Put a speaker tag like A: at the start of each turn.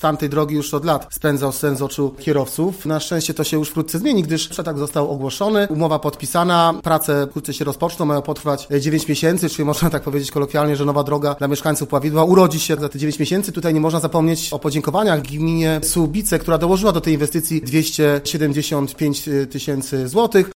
A: stan tej drogi już od lat spędzał sen z oczu kierowców. Na szczęście to się już wkrótce zmieni, gdyż przetarg został ogłoszony, umowa podpisana, prace wkrótce się rozpoczną, mają potrwać e, 9 miesięcy, czyli można tak powiedzieć kolokwialnie, że nowa droga dla mieszkańców Pławidła urodzi się za te 9 miesięcy. Tutaj nie można zapomnieć o podziękowaniach gminie Słubice, która dołożyła do tej inwestycji 275 e, tysięcy złotych.